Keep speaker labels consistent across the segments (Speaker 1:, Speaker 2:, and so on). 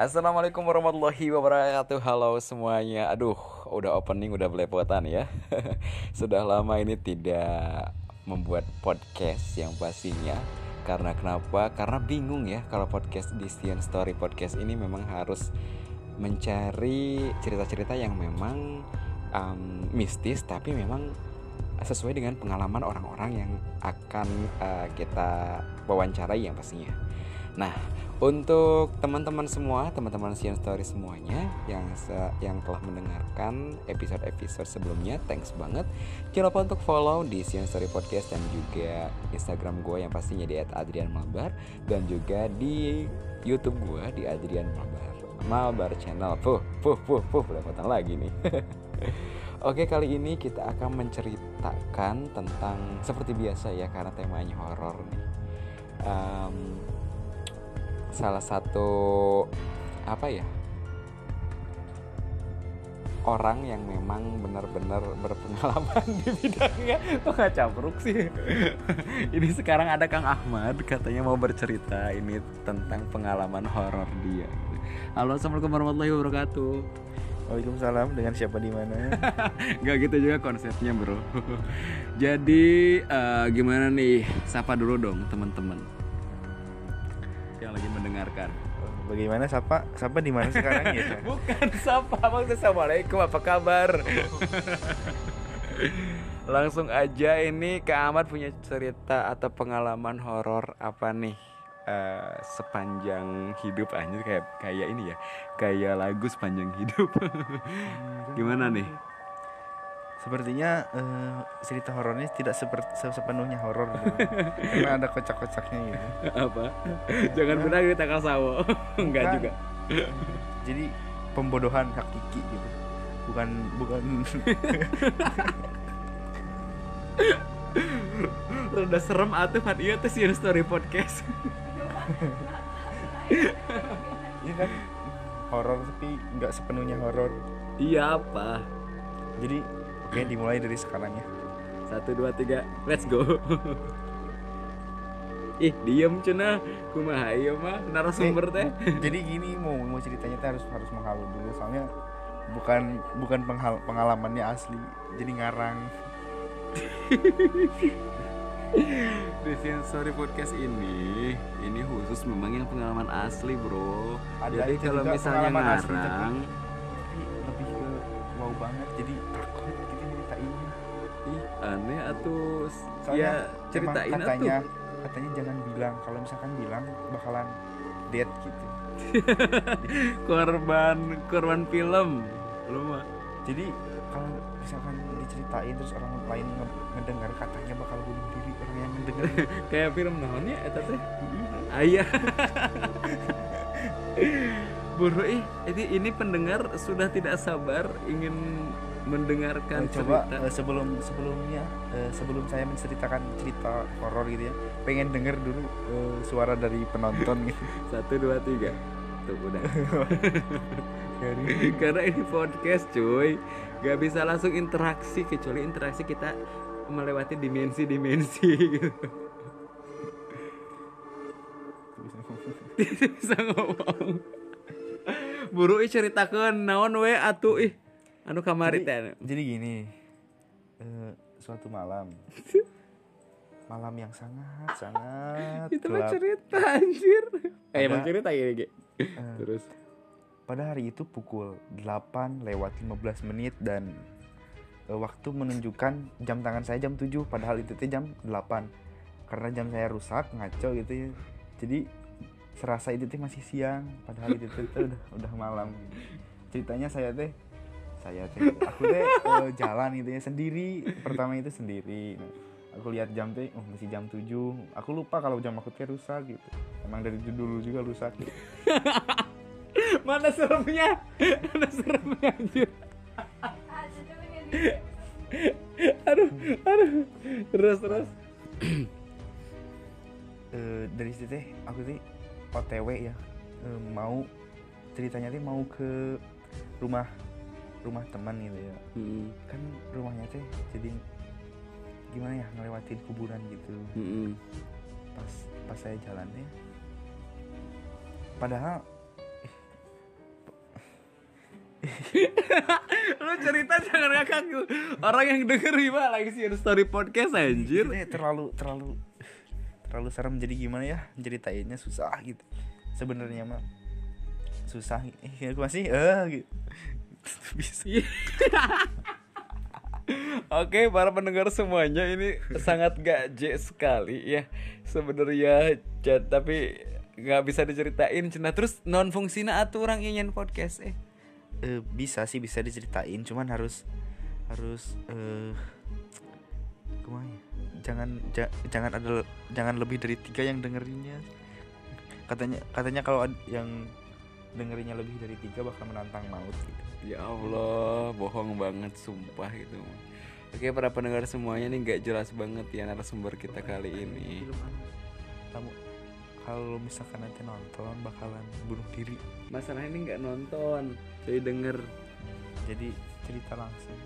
Speaker 1: Assalamualaikum warahmatullahi wabarakatuh. Halo semuanya. Aduh udah opening udah belepotan ya. Sudah lama ini tidak membuat podcast yang pastinya. Karena kenapa? Karena bingung ya Kalau podcast di Stian Story Podcast ini memang harus Mencari cerita-cerita yang memang um, mistis Tapi memang sesuai dengan pengalaman orang-orang yang akan uh, kita wawancarai yang pastinya. Nah, untuk teman-teman semua, teman-teman Sian Story semuanya yang yang telah mendengarkan episode-episode sebelumnya, thanks banget. Jangan lupa untuk follow di Sian Story Podcast dan juga Instagram gue yang pastinya di @adrianmalbar dan juga di YouTube gue di Adrian Malbar. Malbar Channel. Puh, puh, puh, puh, potong lagi nih. Oke, kali ini kita akan menceritakan tentang seperti biasa ya karena temanya horor nih. Um, salah satu apa ya orang yang memang benar-benar berpengalaman di bidangnya kok nggak capruk sih ini sekarang ada Kang Ahmad katanya mau bercerita ini tentang pengalaman horor dia halo assalamualaikum warahmatullahi wabarakatuh
Speaker 2: Waalaikumsalam dengan siapa di mana?
Speaker 1: Gak gitu juga konsepnya bro. Jadi uh, gimana nih? Sapa dulu dong teman-teman yang lagi mendengarkan.
Speaker 2: Bagaimana Sapa? Sapa di mana sekarang ya?
Speaker 1: Bukan Sapa, maksudnya Assalamualaikum, apa kabar? Langsung aja ini Kak Ahmad punya cerita atau pengalaman horor apa nih? Uh, sepanjang hidup anjir kayak kayak ini ya kayak lagu sepanjang hidup gimana nih
Speaker 2: Sepertinya uh, cerita horornya tidak seperti sepenuhnya horor karena ada kocak-kocaknya gitu.
Speaker 1: Apa? Jangan nah, benar kita kasawo. Enggak juga.
Speaker 2: Jadi pembodohan hakiki gitu. Bukan bukan
Speaker 1: Udah serem atuh kan iya tuh sih story podcast.
Speaker 2: Ini kan horor tapi nggak sepenuhnya horor.
Speaker 1: Iya apa?
Speaker 2: Jadi Oke, dimulai dari sekarang ya.
Speaker 1: Satu dua tiga, let's go. Ih, diem cina, kumaha iya mah narasumber teh.
Speaker 2: Jadi gini mau mau ceritanya teh harus harus menghalu dulu soalnya bukan bukan penghal, pengalamannya asli, jadi ngarang.
Speaker 1: Di Sorry Podcast ini ini khusus memang yang pengalaman asli, Bro. Ada jadi kalau misalnya ngarang asli,
Speaker 2: tapi
Speaker 1: aneh atau ya ceritain
Speaker 2: katanya atuh. katanya jangan bilang kalau misalkan bilang bakalan dead gitu.
Speaker 1: Korban korban film lu mah.
Speaker 2: Jadi kalau misalkan diceritain terus orang lain ngedengar katanya bakal bunuh diri orang yang ngedengar.
Speaker 1: Kayak film namanya eta teh? Ayah Buru ih, ini, ini pendengar sudah tidak sabar ingin mendengarkan
Speaker 2: uh, coba cerita. Uh, sebelum sebelumnya uh, sebelum saya menceritakan cerita horor gitu ya pengen denger dulu uh, suara dari penonton gitu.
Speaker 1: Satu dua tiga. Tuh udah. Karena ini podcast cuy. Gak bisa langsung interaksi kecuali interaksi kita melewati dimensi-dimensi. Gitu bisa ngomong. Buru ceritakan naon we atuh ih anu kamari
Speaker 2: teh jadi gini uh, suatu malam. Malam yang sangat sangat
Speaker 1: itu mah cerita anjir. Eh emang cerita ya uh, terus?
Speaker 2: Pada hari itu pukul 8 lewat 15 menit dan uh, waktu menunjukkan jam tangan saya jam 7 padahal itu teh jam 8 karena jam saya rusak ngaco gitu ya. Jadi serasa itu teh masih siang padahal itu teh udah udah malam. Ceritanya saya teh saya teh aku teh uh, jalan gitu ya sendiri. Pertama itu sendiri. Nah, aku lihat jam teh oh masih jam 7 aku lupa kalau jam aku teh rusak gitu. Emang dari dulu juga rusak gitu.
Speaker 1: mana seremnya? Mana seremnya anjir? Aduh aduh. Terus terus.
Speaker 2: Uh, dari situ teh aku teh otw ya. Uh, mau ceritanya teh mau ke rumah rumah teman gitu ya. Hmm. kan rumahnya teh jadi gimana ya ngelewatin kuburan gitu. Hmm. pas pas saya jalan ya padahal
Speaker 1: Lu cerita jangan ngakak Orang yang denger gimana lagi sih story podcast anjir.
Speaker 2: Ini terlalu terlalu terlalu serem. Jadi gimana ya ceritainnya susah gitu. Sebenarnya mah susah. Eh masih eh gitu bisa.
Speaker 1: Oke para pendengar semuanya ini sangat gaje sekali ya. Sebenarnya chat tapi nggak bisa diceritain. Cina terus non fungsina atau orang ingin podcast eh?
Speaker 2: Eh, bisa sih bisa diceritain. Cuman harus harus eh ke mana ya? jangan ja- jangan ada jangan lebih dari tiga yang dengerinnya. Katanya katanya kalau yang dengerinnya lebih dari tiga bakal menantang maut gitu
Speaker 1: Ya Allah, bohong banget sumpah itu. Oke para pendengar semuanya nih nggak jelas banget ya narasumber kita kali ini.
Speaker 2: Kamu kalau misalkan nanti nonton bakalan bunuh diri
Speaker 1: Masalah ini nggak nonton, jadi denger.
Speaker 2: jadi cerita langsung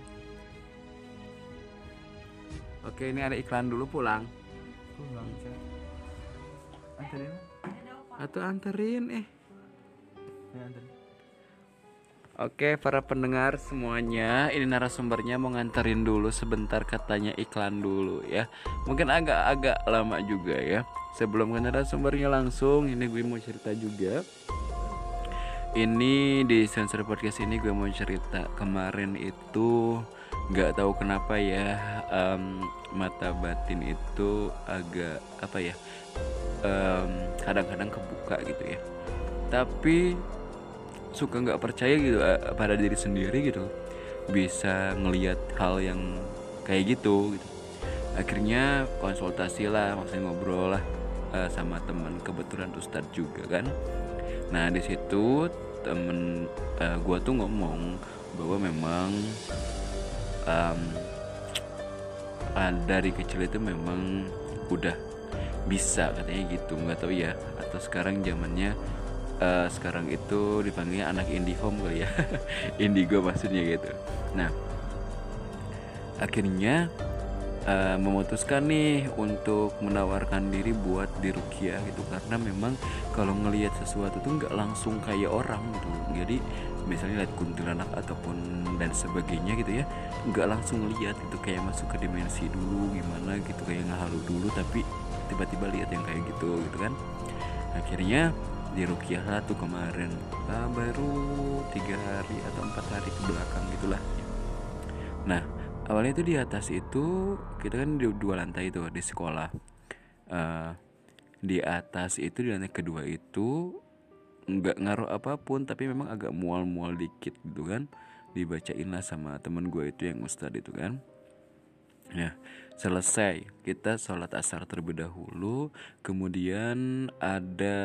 Speaker 1: Oke ini ada iklan dulu pulang.
Speaker 2: pulang Cak. anterin
Speaker 1: Atau anterin eh. Oke para pendengar semuanya Ini narasumbernya mau nganterin dulu sebentar katanya iklan dulu ya. Mungkin agak-agak lama juga ya. Sebelum ke narasumbernya langsung Ini gue mau cerita juga. Ini di Sensor Podcast ini gue mau cerita. Kemarin itu nggak tahu kenapa ya em, Mata batin itu agak apa ya em, Kadang-kadang kebuka gitu ya. Tapi suka nggak percaya gitu eh, pada diri sendiri gitu. Bisa ngelihat hal yang kayak gitu gitu. Akhirnya konsultasi lah maksudnya ngobrol lah eh, sama teman kebetulan ustadz juga kan. Nah di situ temen eh, gua tuh ngomong bahwa memang em, ah, dari kecil itu memang udah bisa katanya gitu nggak tahu ya. Atau sekarang zamannya eh, sekarang itu dipanggilnya anak indie home kali ya. Indigo maksudnya gitu. Nah akhirnya eh, memutuskan nih untuk menawarkan diri buat di Rukia gitu. Karena memang kalau ngelihat sesuatu tuh nggak langsung kayak orang gitu. Jadi misalnya lihat kuntilanak ataupun dan sebagainya gitu ya nggak langsung lihat itu kayak masuk ke dimensi dulu gimana gitu. Kayak ngehalu dulu tapi tiba-tiba lihat yang kayak gitu gitu kan. Akhirnya di Rukiah satu kemarin. Ah, baru tiga hari atau empat hari ke belakang gitulah. Nah awalnya itu di atas itu kita kan di dua lantai itu di sekolah. Eh, di atas itu di lantai kedua itu nggak ngaruh apa pun tapi memang agak mual-mual dikit gitu kan. Dibacain lah sama temen gue itu yang ustadz itu kan Ya, selesai kita sholat asar terlebih dahulu, kemudian ada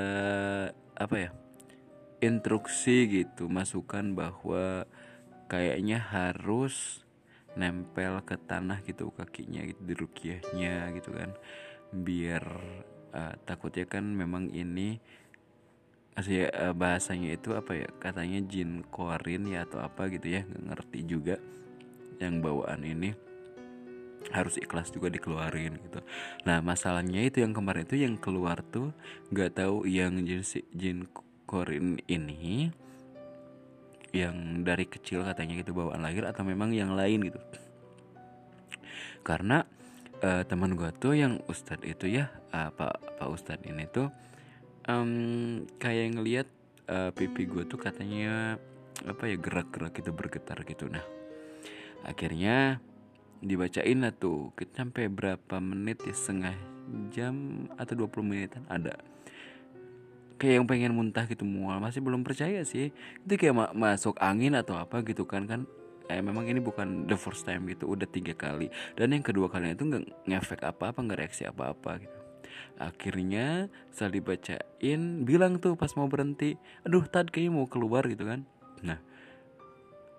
Speaker 1: apa ya? Instruksi gitu, masukan bahwa kayaknya harus nempel ke tanah gitu kakinya gitu di rukiahnya gitu kan. Biar eh, takutnya kan memang ini asli eh, bahasanya itu apa ya? Katanya jin korin ya atau apa gitu ya, ngerti juga yang bawaan ini harus ikhlas juga dikeluarin gitu. Nah masalahnya itu yang kemarin itu yang keluar tuh nggak tahu yang si- jin korin ini yang dari kecil katanya gitu bawaan lahir atau memang yang lain gitu. Karena eh, teman gua tuh yang ustadz itu ya eh, pak pak ustadz ini tuh em, kayak ngelihat eh, pipi gue tuh katanya apa ya gerak-gerak gitu bergetar gitu. Nah akhirnya dibacain lah tuh. Kita sampai berapa menit ya? Setengah jam atau 20 menitan? Ada. Kayak yang pengen muntah gitu mual. Masih belum percaya sih. Itu kayak ma- masuk angin atau apa gitu kan kan? Eh, memang ini bukan the first time gitu. Udah tiga kali. Dan yang kedua kalinya itu nggak ngefek apa apa nggak reaksi apa apa gitu. Akhirnya setelah dibacain bilang tuh pas mau berhenti aduh tadi kayaknya mau keluar gitu kan. Nah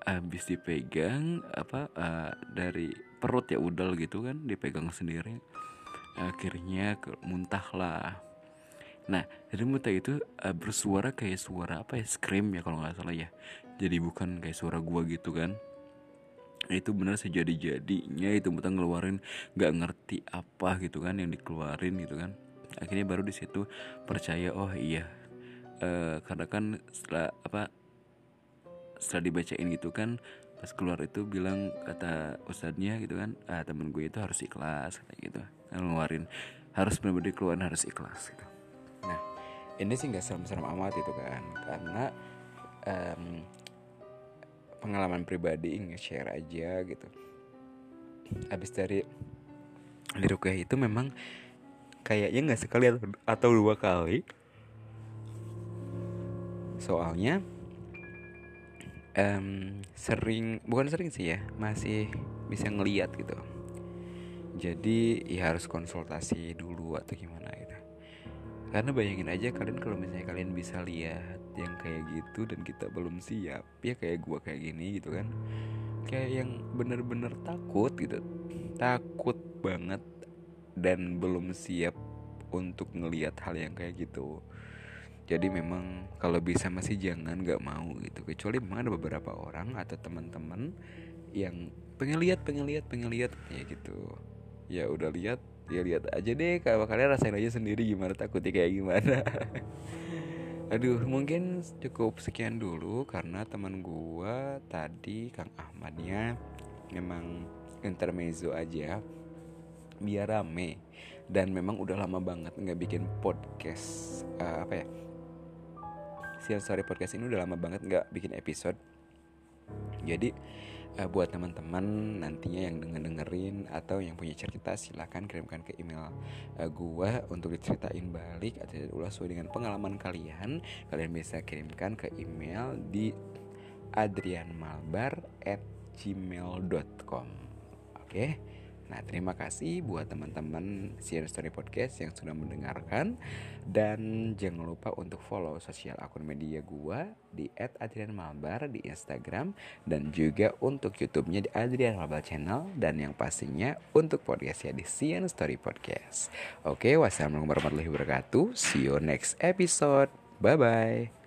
Speaker 1: habis dipegang apa eh, dari perut ya udal gitu kan dipegang sendiri. Akhirnya muntah lah. Nah dari muntah itu eh, bersuara kayak suara apa ya? Scream ya kalau nggak salah ya. Jadi bukan kayak suara gua gitu kan. Itu benar sejadi jadinya itu muntah ngeluarin nggak ngerti apa gitu kan yang dikeluarin gitu kan. Akhirnya baru di situ percaya oh iya Eh, karena kan setelah apa setelah dibacain gitu kan pas keluar itu bilang kata ustadznya gitu kan ah, temen gue itu harus ikhlas kayak gitu. Ngeluarin harus benar-benar keluar harus ikhlas gitu. Nah ini sih nggak serem-serem amat itu kan karena um, pengalaman pribadi nge-share aja gitu. Habis dari di rukyah itu memang kayaknya nggak sekali atau dua kali. Soalnya um, sering bukan sering sih ya masih bisa ngeliat gitu. Jadi ya harus konsultasi dulu atau gimana gitu. Karena bayangin aja kalian kalau misalnya kalian bisa lihat yang kayak gitu dan kita belum siap ya kayak gua kayak gini gitu kan. Kayak yang bener-bener takut gitu. Takut banget dan belum siap untuk ngelihat hal yang kayak gitu jadi memang kalau bisa masih jangan nggak mau gitu. Kecuali memang ada beberapa orang atau teman-teman yang pengen lihat pengen lihat pengen lihat ya gitu. Ya udah lihat ya lihat aja deh. Kalau kalian rasain aja sendiri gimana takutnya kayak gimana. Aduh mungkin cukup sekian dulu karena teman gua tadi Kang Ahmadnya memang intermezzo aja. Biar rame. Dan memang udah lama banget nggak bikin podcast uh, apa ya Sian Story Podcast ini udah lama banget nggak bikin episode. Jadi uh, buat teman-teman nantinya yang denger dengerin atau yang punya cerita silahkan kirimkan ke email uh, gua untuk diceritain balik atau ulas sesuai dengan pengalaman kalian. Kalian bisa kirimkan ke email di adrianmalbar at gmail.com oke? okay? Nah, terima kasih buat teman-teman Sian Story Podcast yang sudah mendengarkan dan jangan lupa untuk follow sosial akun media gua di @adrianmalbar di Instagram dan juga untuk YouTube-nya di Adrian Malbar Channel dan yang pastinya untuk podcastnya di Sian Story Podcast. Oke, wassalamualaikum warahmatullahi wabarakatuh. See you next episode. Bye bye.